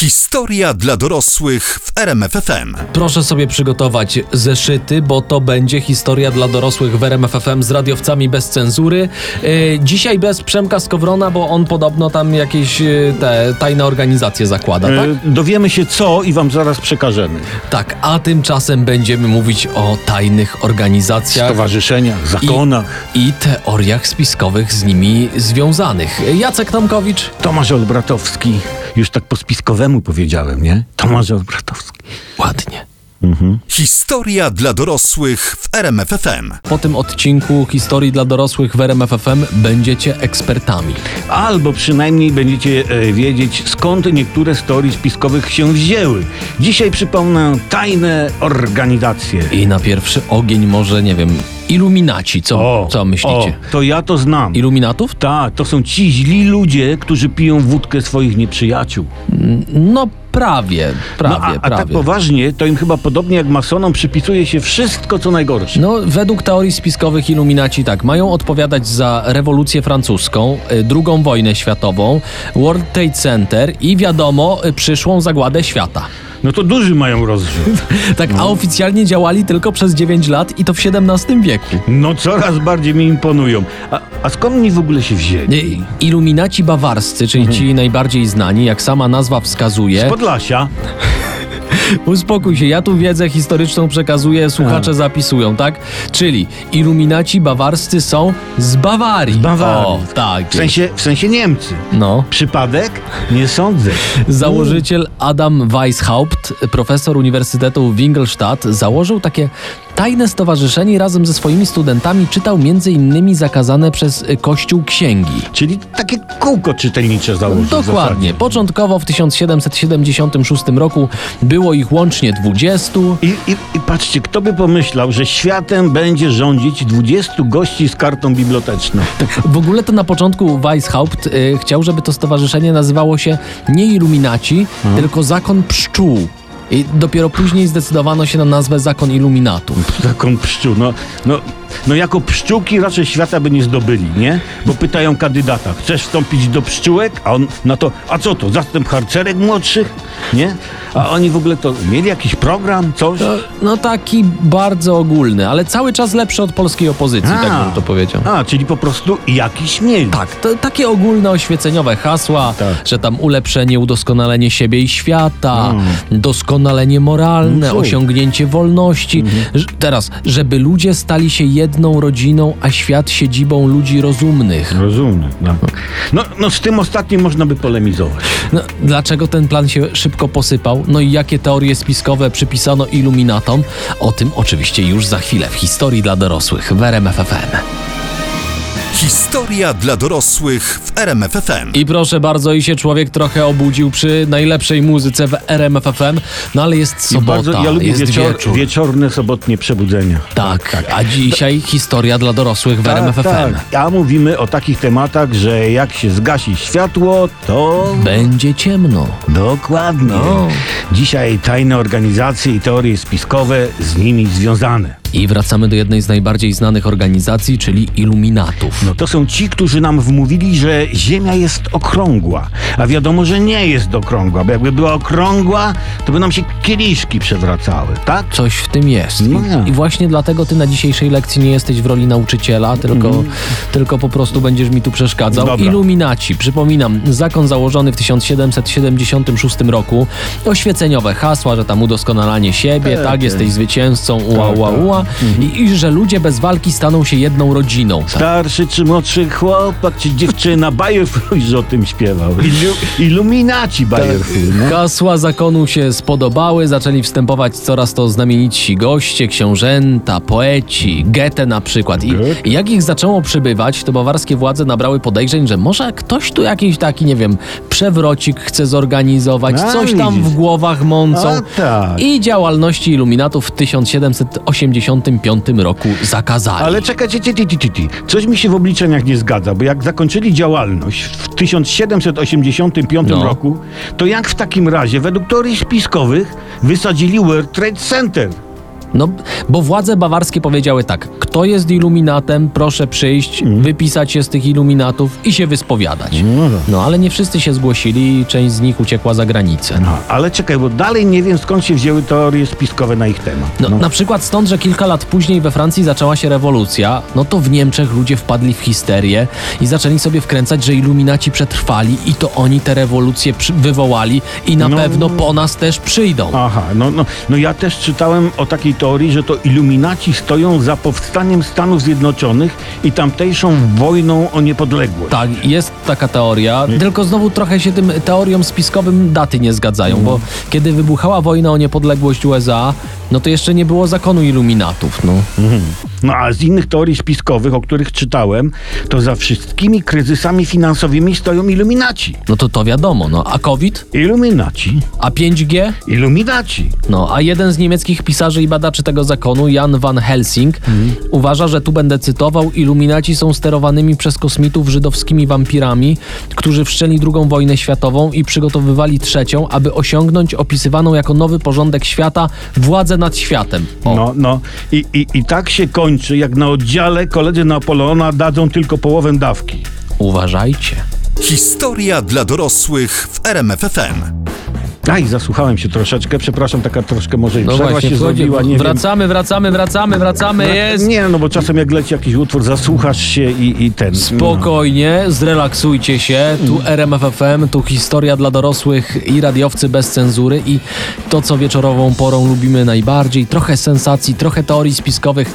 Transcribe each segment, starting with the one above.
Historia dla dorosłych w RMFFM. Proszę sobie przygotować zeszyty, bo to będzie historia dla dorosłych w RMF FM z radiowcami bez cenzury. Yy, dzisiaj bez Przemka Skowrona, bo on podobno tam jakieś yy, te tajne organizacje zakłada, tak? E, Dowiemy się co i wam zaraz przekażemy. Tak, a tymczasem będziemy mówić o tajnych organizacjach Stowarzyszeniach, zakonach. i teoriach spiskowych z nimi związanych. Jacek Tomkowicz. Tomasz Olbratowski. Już tak po spiskowemu powiedziałem, nie? Tomasz Olbratowski. Ładnie. Historia dla dorosłych w RMFFM. Po tym odcinku historii dla dorosłych w RMF FM będziecie ekspertami. Albo przynajmniej będziecie e, wiedzieć, skąd niektóre z teorii spiskowych się wzięły. Dzisiaj przypomnę tajne organizacje. I na pierwszy ogień może, nie wiem, iluminaci. Co, co myślicie? O, to ja to znam. Iluminatów? Tak, to są ci źli ludzie, którzy piją wódkę swoich nieprzyjaciół. No prawie, prawie, no, a, a tak prawie. poważnie, to im chyba podobnie jak masonom przypisuje się wszystko, co najgorsze. No, według teorii spiskowych iluminaci tak, mają odpowiadać za rewolucję francuską, y, drugą wojnę światową, World Trade Center i wiadomo, y, przyszłą zagładę świata. No to duży mają rozrzut. Tak, a oficjalnie działali tylko przez 9 lat i to w XVII wieku. No coraz bardziej mi imponują. A, a skąd oni w ogóle się wzięli? Iluminaci bawarscy, czyli ci najbardziej znani, jak sama nazwa wskazuje. Z Podlasia. Uspokój się, ja tu wiedzę historyczną przekazuję, słuchacze zapisują, tak? Czyli iluminaci bawarscy są z Bawarii. Z Bawarii. O, tak. W sensie, w sensie Niemcy. No. Przypadek? Nie sądzę. Założyciel Adam Weishaupt, profesor Uniwersytetu w Ingolstadt, założył takie tajne stowarzyszenie razem ze swoimi studentami czytał innymi zakazane przez Kościół księgi. Czyli takie kółko czytelnicze założył. Dokładnie. Początkowo w 1776 roku było ich łącznie 20. I, i, I patrzcie, kto by pomyślał, że światem będzie rządzić 20 gości z kartą biblioteczną. W ogóle to na początku Weishaupt y, chciał, żeby to stowarzyszenie nazywało się nie Iluminaci, tylko Zakon Pszczół. I dopiero później zdecydowano się na nazwę Zakon Iluminatów. Taką pszczół. No, no, no jako pszczółki raczej świata by nie zdobyli, nie? Bo pytają kandydata, chcesz wstąpić do pszczółek? A on na to, a co to, zastęp harcerek młodszych? Nie? A oni w ogóle to mieli jakiś program, coś? No, no taki bardzo ogólny, ale cały czas lepszy od polskiej opozycji, A. tak bym to powiedział. A, czyli po prostu jakiś mieli. Tak, to, takie ogólne oświeceniowe hasła, Tak. że tam ulepszenie, udoskonalenie siebie i świata, doskonalenie moralne, No osiągnięcie wolności. Ż- Teraz, żeby ludzie stali się jedną rodziną, a świat siedzibą ludzi rozumnych. Rozumiem. No. No, no z tym ostatnim można by polemizować. No, dlaczego ten plan się szybko posypał? No i jakie teorie spiskowe przypisano iluminatom? O tym oczywiście już za chwilę w historii dla dorosłych w RMF FM. Historia dla dorosłych w RMFFM. I proszę bardzo, i się człowiek trochę obudził przy najlepszej muzyce w RMF FM, no ale jest I sobota, bardzo, ja lubię jest wieczor, wieczór. wieczorne, sobotnie przebudzenia. Tak, a dzisiaj historia dla dorosłych w RMF FM. tak. A mówimy o takich tematach, że jak się zgasi światło, to... Będzie ciemno. Dokładnie. No. Dzisiaj tajne organizacje i teorie spiskowe z nimi związane. I wracamy do jednej z najbardziej znanych organizacji, czyli Iluminatów. No to są ci, którzy nam wmówili, że Ziemia jest okrągła. A wiadomo, że nie jest okrągła, bo jakby była okrągła, to by nam się kieliszki przewracały, tak? Coś w tym jest. No. I, I właśnie dlatego ty na dzisiejszej lekcji nie jesteś w roli nauczyciela, tylko, tylko po prostu będziesz mi tu przeszkadzał. Dobra. Iluminaci, przypominam, zakon założony w 1776 roku, oświeceniowe hasła, że tam udoskonalanie siebie, Tak, tak, jesteś zwycięzcą, ua, Tak, ua, tak. ua, I, i że ludzie bez walki staną się jedną rodziną. Starszy czy młodszy chłopak czy dziewczyna, Bajerfuj, że o tym śpiewał. Ilu, iluminaci Bajerfuj, no. Hasła zakonu się spodobały, zaczęli wstępować coraz to znamienici goście, książęta, poeci, Goethe na przykład. I, Goethe. Jak ich zaczęło przybywać, to bawarskie władze nabrały podejrzeń, że może ktoś tu jakiś taki, nie wiem, przewrocik chce zorganizować, A, coś tam widzisz. w głowach mącą. A, tak. I działalności iluminatów w 1785 roku zakazali. Ale czekajcie, ty, ty, ty, ty, ty. coś mi się w obliczeniach nie zgadza, bo jak zakończyli działalność w 1785 No. roku, to jak w takim razie, według teorii spiskowych, wysadzili World Trade Center? No, bo władze bawarskie powiedziały tak, kto jest iluminatem, proszę przyjść, wypisać się z tych iluminatów i się wyspowiadać. No tak. No, ale nie wszyscy się zgłosili część z nich uciekła za granicę. No, ale czekaj, bo dalej nie wiem skąd się wzięły teorie spiskowe na ich temat. No, Na przykład stąd, że kilka lat później we Francji zaczęła się rewolucja, no to w Niemczech ludzie wpadli w histerię i zaczęli sobie wkręcać, że iluminaci przetrwali i to oni te rewolucje wywołali i na No. pewno po nas też przyjdą. Aha, no, no, no ja też czytałem o takiej teorii, że to iluminaci stoją za powstaniem Stanów Zjednoczonych i tamtejszą wojną o niepodległość. Tak, jest taka teoria, tylko znowu trochę się tym teoriom spiskowym daty nie zgadzają, bo kiedy wybuchała wojna o niepodległość USA, no to jeszcze nie było zakonu iluminatów, no. No a z innych teorii spiskowych, o których czytałem, to za wszystkimi kryzysami finansowymi stoją iluminaci. No to to wiadomo, no. A COVID? Iluminaci. A 5G? Iluminaci. No, a jeden z niemieckich pisarzy i badaczy tego zakonu, Jan van Helsing, uważa, że tu będę cytował, iluminaci są sterowanymi przez kosmitów żydowskimi wampirami, którzy wszczęli drugą wojnę światową i przygotowywali trzecią, aby osiągnąć opisywaną jako nowy porządek świata władzę nad światem. O, No, no. I, i, I tak się kończy, jak na oddziale koledzy Napoleona dadzą tylko połowę dawki. uważajcie. Historia dla dorosłych w RMFFM. Aj, zasłuchałem się troszeczkę, przepraszam, taka troszkę może i No przerwa właśnie, się wchodzi- zrobiła, nie wiem. wracamy, wracamy, wracamy, wracamy, jest... Nie, no bo czasem jak leci jakiś utwór, zasłuchasz się i, i ten. Spokojnie, zrelaksujcie się. Tu RMFFM, tu historia dla dorosłych i radiowcy bez cenzury i to, co wieczorową porą lubimy najbardziej. Trochę sensacji, trochę teorii spiskowych,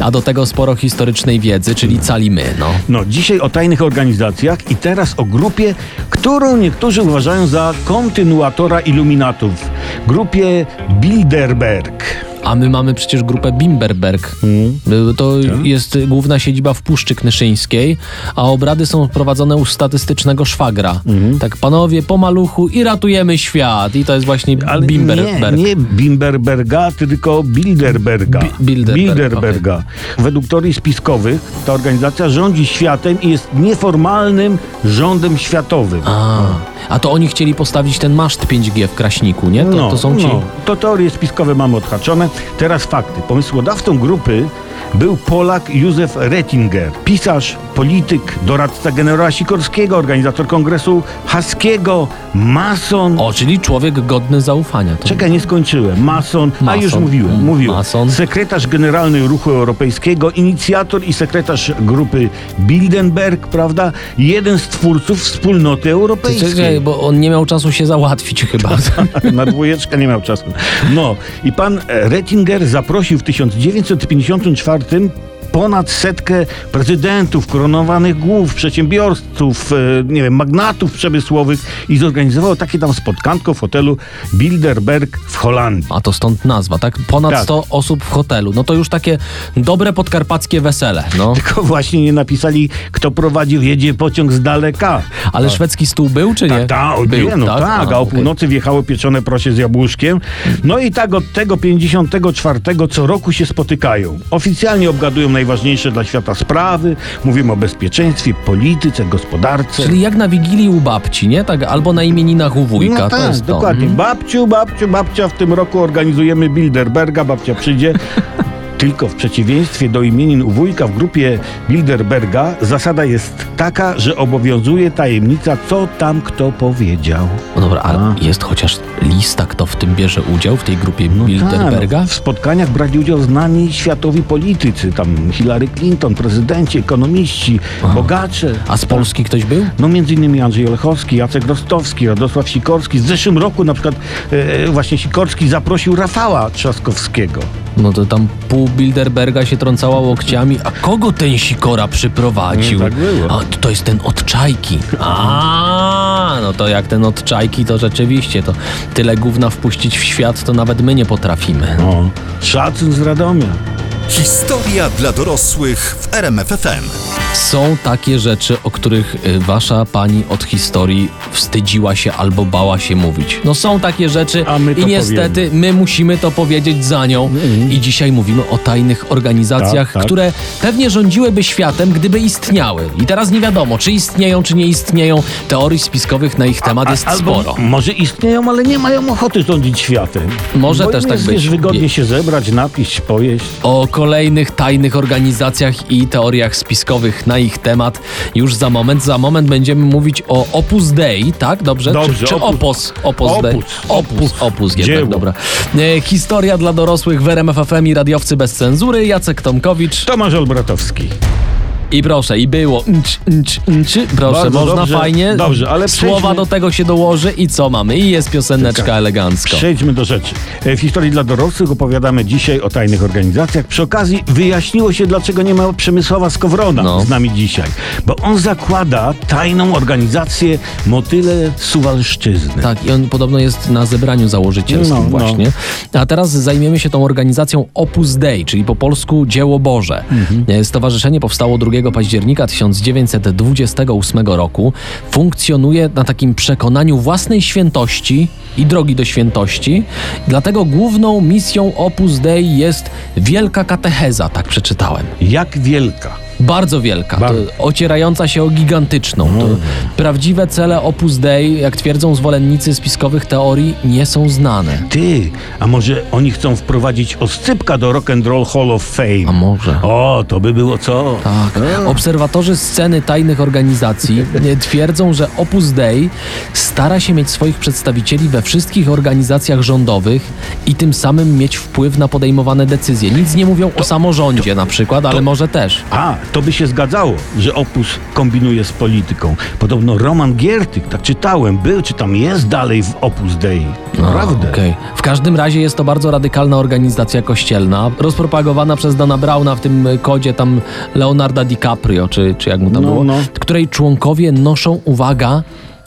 a do tego sporo historycznej wiedzy, czyli cali my, no. No, dzisiaj o tajnych organizacjach i teraz o grupie, którą niektórzy uważają za kontynuatora iluminatów. Grupie Bilderberg. A my mamy przecież grupę Bimberberg. Y, To jest główna siedziba w Puszczy Knyszyńskiej, a obrady są prowadzone u statystycznego szwagra. Tak, panowie, po maluchu i ratujemy świat. I to jest właśnie Ale Bimberberg. nie, nie Bimberberga, tylko Bilderberga. Bi- Bilderberg, Bilderberga. Według teorii spiskowych ta organizacja rządzi światem i jest nieformalnym rządem światowym. A, a to oni chcieli postawić ten maszt 5G w Kraśniku, nie? To, to są ci. No, to teorie spiskowe mamy odhaczone. Teraz fakty. Pomysłodawcą grupy był Polak Józef Rettinger, pisarz, polityk, doradca generała Sikorskiego, organizator kongresu haskiego, mason. O, czyli człowiek godny zaufania. To... Czekaj, nie skończyłem. Mason, a Mason. już mówiłem, mówiłem. mason. Sekretarz generalny Ruchu Europejskiego, inicjator i sekretarz grupy Bilderberg, prawda? Jeden z twórców wspólnoty Czekaj, europejskiej. bo on nie miał czasu się załatwić chyba. Na dwójeczkę nie miał czasu. No i pan Rettinger zaprosił w 1954 ponad setkę prezydentów, koronowanych głów, przedsiębiorców, e, nie wiem, magnatów przemysłowych i zorganizował takie tam spotkanko w hotelu Bilderberg w Holandii. A to stąd nazwa, tak? Ponad Tak. 100 osób w hotelu. No to już takie dobre podkarpackie wesele, no. Tylko właśnie nie napisali, kto prowadził, jedzie pociąg z daleka. Ale szwedzki stół był, czy nie? Tak, o był, nie, no tak, a, o okej. północy wjechało pieczone prosie z jabłuszkiem. No i tak od tego 54 co roku się spotykają. Oficjalnie obgadują najważniejsze dla świata sprawy, mówimy o bezpieczeństwie, polityce, gospodarce. Czyli jak na Wigilii u babci, nie? Tak, albo na imieninach u wujka, no tak, dokładnie. Mhm. Babciu, babciu, babcia, w tym roku organizujemy Bilderberga, babcia przyjdzie. Tylko w przeciwieństwie do imienin u wujka w grupie Bilderberga zasada jest taka, że obowiązuje tajemnica, co tam kto powiedział. No dobra, ale A. jest chociaż lista, kto w tym bierze udział, w tej grupie No Bilderberga? Tak, w spotkaniach brali udział znani światowi politycy, tam Hillary Clinton, prezydenci, ekonomiści, bogacze. A z Polski ktoś był? No między innymi Andrzej Olechowski, Jacek Rostowski, Radosław Sikorski. W zeszłym roku na przykład e, właśnie Sikorski zaprosił Rafała Trzaskowskiego. No to tam pół Bilderberga się trącała łokciami. A kogo ten Sikora przyprowadził? Nie, tak było. A to jest ten od czajki. A, no to jak ten od czajki, to rzeczywiście to tyle gówna wpuścić w świat, to nawet my nie potrafimy. O, szacun z Radomia. Historia dla dorosłych w RMFFM. Są takie rzeczy, o których y, wasza pani od historii wstydziła się albo bała się mówić. No są takie rzeczy A my to i niestety my musimy to powiedzieć za nią. I dzisiaj mówimy o tajnych organizacjach, Tak, tak. które pewnie rządziłyby światem, gdyby istniały. I teraz nie wiadomo, czy istnieją, czy nie istnieją. Teorii spiskowych na ich temat jest Albo sporo. Może istnieją, ale nie mają ochoty rządzić światem. Może Bo też im tak jest, być. Wiesz, wygodnie się zebrać, napić, pojeść. O kolejnych tajnych organizacjach i teoriach spiskowych na ich temat już za moment. Za moment będziemy mówić o Opus Dei, tak? Dobrze? Dobrze, czy, czy Opus- Opus? Opus, Opus, Dei. Opus. Opus, Opus jednak, dobra. E, historia dla dorosłych w RMF FM i radiowcy bez cenzury. Jacek Tomkowicz. Tomasz Olbratowski. I proszę, i było. Proszę, Bardzo można dobrze, fajnie. dobrze, ale Słowa przejdźmy- do tego się dołoży i co mamy? I jest pioseneczka Tak. elegancko. Przejdźmy do rzeczy. E, W historii dla dorosłych opowiadamy dzisiaj o tajnych organizacjach. Przy okazji wyjaśniło się, dlaczego nie ma Przemysława Skowrona No. z nami dzisiaj. Bo on zakłada tajną organizację Motyle Suwalszczyzny. Tak, i on podobno jest na zebraniu założycielskim No, no. właśnie. A teraz zajmiemy się tą organizacją Opus Dei, czyli po polsku Dzieło Boże. Mhm. Stowarzyszenie powstało 2 października 1928 roku. Funkcjonuje na takim przekonaniu własnej świętości i drogi do świętości. Dlatego główną misją Opus Dei jest wielka katecheza, tak przeczytałem. Jak wielka. Bardzo wielka, to Bardzo. ocierająca się o gigantyczną. To prawdziwe cele Opus Dei, jak twierdzą zwolennicy spiskowych teorii, nie są znane. Ty, a może oni chcą wprowadzić oscypka do Rock and Roll Hall of Fame? A może? O, to by było co? Tak. Obserwatorzy sceny tajnych organizacji twierdzą, że Opus Dei stara się mieć swoich przedstawicieli we wszystkich organizacjach rządowych i tym samym mieć wpływ na podejmowane decyzje. Nic nie mówią o samorządzie na przykład, ale może też. A, to by się zgadzało, że Opus kombinuje z polityką. Podobno Roman Giertyk, tak czytałem, był czy tam jest dalej w Opus Dei. Naprawdę. Okej. W każdym razie jest to bardzo radykalna organizacja kościelna, rozpropagowana przez Dana Browna w tym kodzie tam Leonarda DiCaprio, czy, czy jak mu tam No, było, no. której członkowie noszą, uwaga,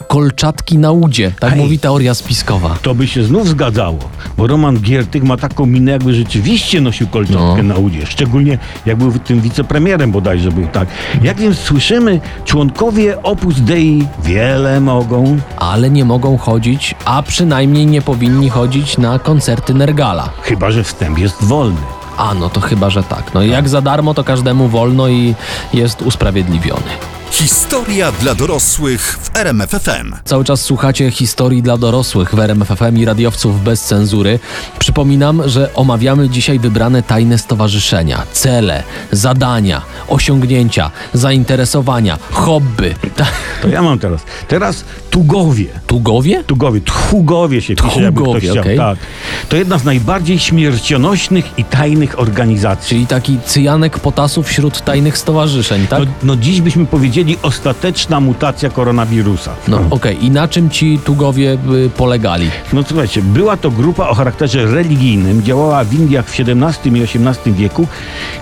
kolczatki na udzie. Tak mówi teoria spiskowa. To by się znów zgadzało, bo Roman Giertyk ma taką minę, jakby rzeczywiście nosił kolczatkę No. na udzie. Szczególnie jak był tym wicepremierem bodajże był tak. Jak więc słyszymy, członkowie Opus Dei wiele mogą. Ale nie mogą chodzić, a przynajmniej nie powinni chodzić na koncerty Nergala. Chyba, że wstęp jest wolny. A no to chyba, że tak. No jak za darmo, to każdemu wolno i jest usprawiedliwiony. Historia dla dorosłych w RMFFM. Cały czas słuchacie historii dla dorosłych w RMFFM i radiowców bez cenzury. Przypominam, że omawiamy dzisiaj wybrane tajne stowarzyszenia, cele, zadania, osiągnięcia, zainteresowania, hobby. Ta- To ja mam teraz. Teraz Tugowie. Tugowie? Tugowie, Tchugowie się pisze, jakby ktoś Tchugowie, chciał. okej. Tak. To jedna z najbardziej śmiercionośnych i tajnych organizacji. Czyli taki cyjanek potasu wśród tajnych stowarzyszeń, tak? No, no dziś byśmy powiedzieli ostateczna mutacja koronawirusa. No okej, i na czym ci Tugowie y, polegali? No słuchajcie, była to grupa o charakterze religijnym, działała w Indiach w XVII i XVIII wieku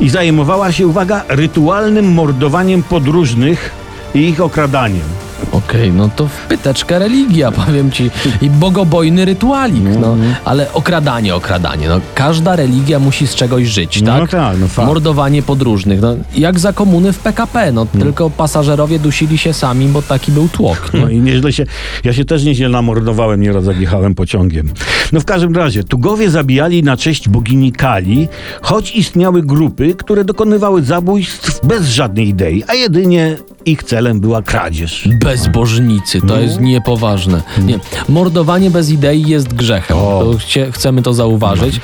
i zajmowała się, uwaga, rytualnym mordowaniem podróżnych i ich okradaniem. Okej, no to wpyteczka religia, powiem ci. I bogobojny rytualik, no. Ale okradanie, okradanie. No, każda religia musi z czegoś żyć, No tak? tak, no fakt. Mordowanie podróżnych. No, jak za komuny w PKP, no tylko pasażerowie dusili się sami, bo taki był tłok. No i nieźle się, ja się też nieźle namordowałem, nieraz jak jechałem pociągiem. No w każdym razie, Tugowie zabijali na cześć bogini Kali, choć istniały grupy, które dokonywały zabójstw bez żadnej idei, a jedynie ich celem była kradzież. Bezbożnicy, to jest niepoważne. Nie. Mordowanie bez idei jest grzechem. O. To chcie, chcemy to zauważyć.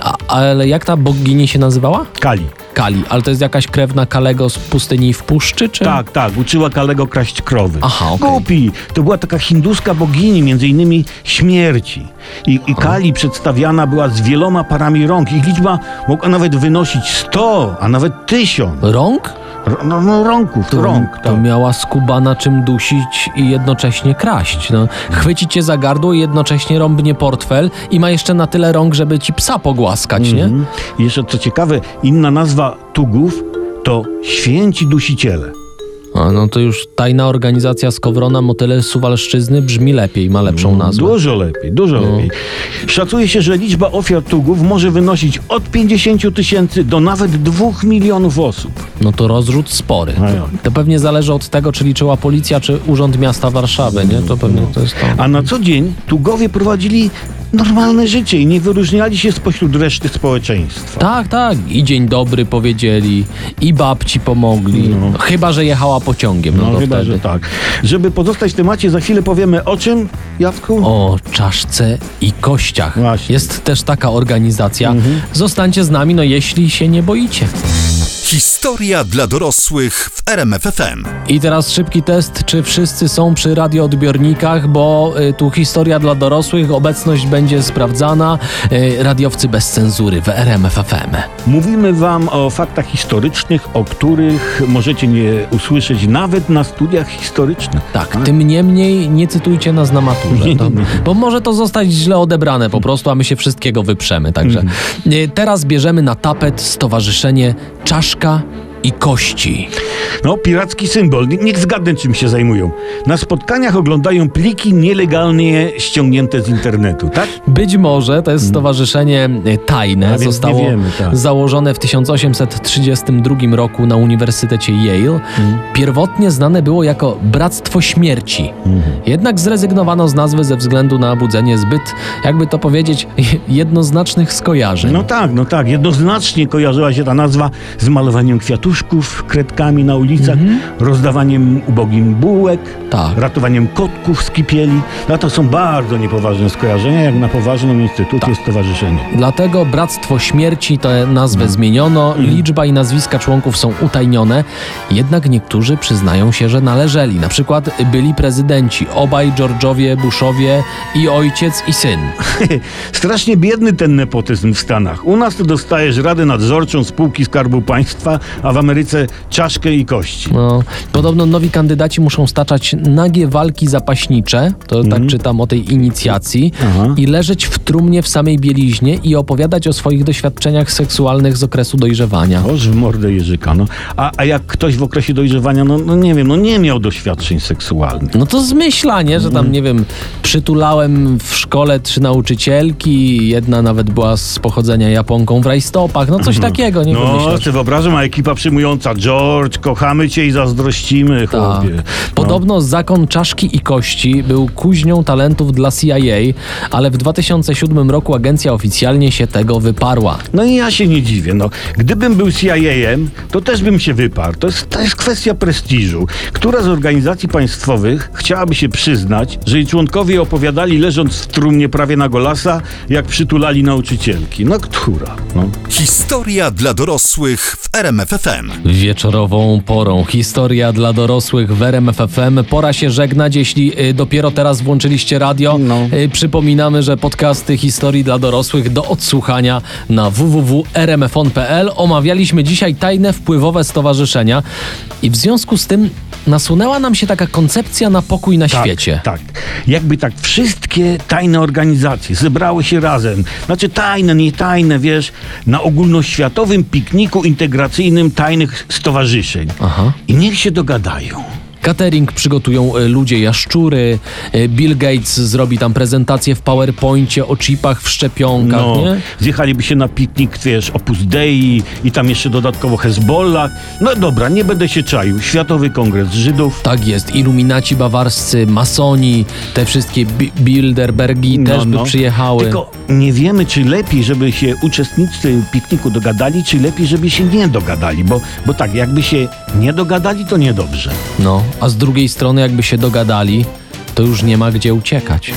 A, ale jak ta bogini się nazywała? Kali. Kali. Ale to jest jakaś krewna Kalego z pustyni w puszczy, czy? Tak, tak, uczyła Kalego kraść krowy. Aha, okej. Głupi, to była taka hinduska bogini, między innymi śmierci. I, I Kali przedstawiana była z wieloma parami rąk. Ich liczba mogła nawet wynosić 100, a nawet 1000. Rąk? No, no rąków, To, rąk. to Tak. miała skubana czym dusić i jednocześnie kraść. No. Chwyci cię za gardło i jednocześnie rąbnie portfel i ma jeszcze na tyle rąk, żeby ci psa pogłaskać, nie? Mhm. Jeszcze co ciekawe, inna nazwa Tugów to święci dusiciele. A no to już tajna organizacja Skowrona Motyle Suwalszczyzny brzmi lepiej, ma lepszą nazwę. Dużo lepiej, dużo lepiej. Szacuje się, że liczba ofiar tugów może wynosić od 50 tysięcy do nawet 2 milionów osób. No to rozrzut spory. Jak? To pewnie zależy od tego, czy liczyła policja, czy Urząd Miasta Warszawy, nie? To pewnie to jest to. A na co dzień tugowie prowadzili normalne życie i nie wyróżniali się spośród reszty społeczeństwa. Tak, tak. I dzień dobry powiedzieli, i babci pomogli. Chyba, że jechała pociągiem. No, No to chyba, wtedy. że tak. Żeby pozostać w temacie, za chwilę powiemy o czym, Jacku? O czaszce i kościach. Właśnie. Jest też taka organizacja. Zostańcie z nami, no jeśli się nie boicie. Historia dla dorosłych w RMFFM. I teraz szybki test, czy wszyscy są przy radioodbiornikach, bo y, tu historia dla dorosłych, obecność będzie sprawdzana. Y, radiowcy bez cenzury w RMF FM. Mówimy wam o faktach historycznych, o których możecie nie usłyszeć nawet na studiach historycznych. Tak, tym niemniej nie cytujcie nas na maturze, to, bo może to zostać źle odebrane po prostu, a my się wszystkiego wyprzemy. Także y, teraz bierzemy na tapet stowarzyszenie Czaszka Vodka i Kości. No, piracki symbol. Nie- Niech zgadnę, czym się zajmują. Na spotkaniach oglądają pliki nielegalnie ściągnięte z internetu, tak? Być może to jest stowarzyszenie tajne, Mm. A więc nie zostało wiemy, tak. założone w 1832 roku na Uniwersytecie Yale. Mm. Pierwotnie znane było jako Bractwo Śmierci. Jednak zrezygnowano z nazwy ze względu na budzenie zbyt, jakby to powiedzieć, jednoznacznych skojarzeń. No tak, no tak. Jednoznacznie kojarzyła się ta nazwa z malowaniem kredkami na ulicach, rozdawaniem ubogim bułek, Tak. ratowaniem kotków z kipieli. No to są bardzo niepoważne skojarzenia, jak na poważną instytucję stowarzyszenie. Dlatego Bractwo Śmierci tę nazwę zmieniono, liczba i nazwiska członków są utajnione, jednak niektórzy przyznają się, że należeli. Na przykład byli prezydenci, obaj George'owie Bushowie i ojciec i syn. Strasznie biedny ten nepotyzm w Stanach. U nas to dostajesz radę nadzorczą spółki Skarbu Państwa, a w Ameryce czaszkę i kości. No, podobno nowi kandydaci muszą staczać nagie walki zapaśnicze, to tak czytam o tej inicjacji, Aha. i leżeć w trumnie w samej bieliźnie i opowiadać o swoich doświadczeniach seksualnych z okresu dojrzewania. Oż w mordę Jerzyka, no. A, a jak ktoś w okresie dojrzewania, no, no nie wiem, no nie miał doświadczeń seksualnych. No to zmyślanie, że tam, nie wiem, przytulałem w szkole trzy nauczycielki, jedna nawet była z pochodzenia Japonką w rajstopach, no coś takiego, nie No, wymyślasz. sobie wyobrażam, a ekipa przyjmująca George, kochamy cię i zazdrościmy, Tak. chłopie. No. Podobno zakon czaszki i kości był kuźnią talentów dla CIA, ale w 2007 roku agencja oficjalnie się tego wyparła. No i ja się nie dziwię, no. Gdybym był CIA-em, to też bym się wyparł. To jest, to jest kwestia prestiżu. Która z organizacji państwowych chciałaby się przyznać, że jej członkowie opowiadali leżąc w trumnie prawie na golasa, jak przytulali nauczycielki? No która? No. Historia dla dorosłych w RMFFM. Wieczorową porą. Historia dla dorosłych w RMF FM. Pora się żegnać, jeśli y, dopiero teraz włączyliście radio. No. Y, przypominamy, że podcasty historii dla dorosłych do odsłuchania na www.rmfon.pl. Omawialiśmy dzisiaj tajne wpływowe stowarzyszenia i w związku z tym nasunęła nam się taka koncepcja na pokój na świecie. Tak. Jakby tak wszystkie tajne organizacje zebrały się razem. Znaczy tajne, nie tajne, wiesz, na ogólnoświatowym pikniku integracyjnym tajnych stowarzyszeń. Aha. I niech się dogadają. Catering przygotują y, ludzie jaszczury, y, Bill Gates zrobi tam prezentację w PowerPoincie o chipach w szczepionkach, No, nie? zjechaliby się na piknik, wiesz, Opus Dei i tam jeszcze dodatkowo Hezbollah. No dobra, nie będę się czaił. Światowy Kongres Żydów. Tak jest, iluminaci bawarscy, masoni, te wszystkie bi- Bilderbergi No, też by no. przyjechały. Tylko nie wiemy, czy lepiej, żeby się uczestnicy pikniku dogadali, czy lepiej, żeby się nie dogadali, bo, bo tak, jakby się nie dogadali, to niedobrze. No, a z drugiej strony jakby się dogadali, to już nie ma gdzie uciekać.